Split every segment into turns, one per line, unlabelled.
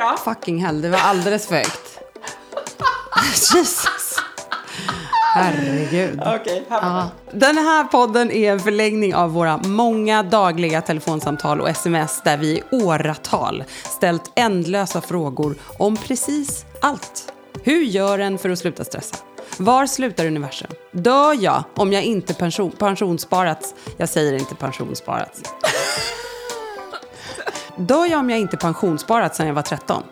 då.
Fucking hell, det var alldeles för högt. Jesus. Herregud.
Okej, här.
Den här podden är en förlängning av våra många dagliga telefonsamtal och sms där vi i åratal ställt ändlösa frågor om precis allt. Hur gör en för att sluta stressa? Var slutar universum? Dör jag om jag inte pension, pensionssparats? Jag säger inte pensionssparats. Dör jag om jag inte pensionssparat sedan jag var 13?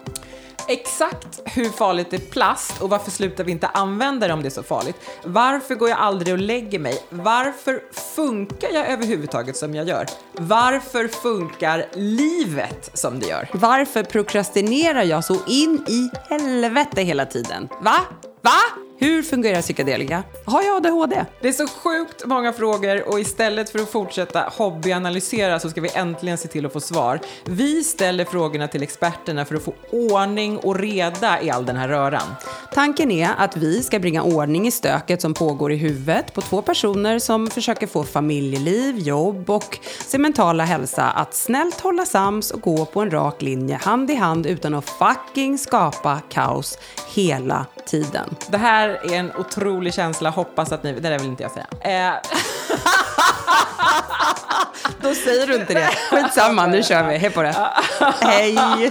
Exakt hur farligt är plast och varför slutar vi inte använda det om det är så farligt? Varför går jag aldrig och lägger mig? Varför funkar jag överhuvudtaget som jag gör? Varför funkar livet som det gör?
Varför prokrastinerar jag så in i helvete hela tiden? Va? Va? Hur fungerar psykedelika? Har jag ADHD?
Det är så sjukt många frågor och istället för att fortsätta hobbyanalysera så ska vi äntligen se till att få svar. Vi ställer frågorna till experterna för att få ordning och reda i all den här röran.
Tanken är att vi ska bringa ordning i stöket som pågår i huvudet på två personer som försöker få familjeliv, jobb och sin mentala hälsa att snällt hålla sams och gå på en rak linje hand i hand utan att fucking skapa kaos hela tiden.
Det här är en otrolig känsla, hoppas att ni... Det där vill inte jag säga. Eh,
Då säger du inte det. Skitsamma, nu kör vi. Hej på det. Hej!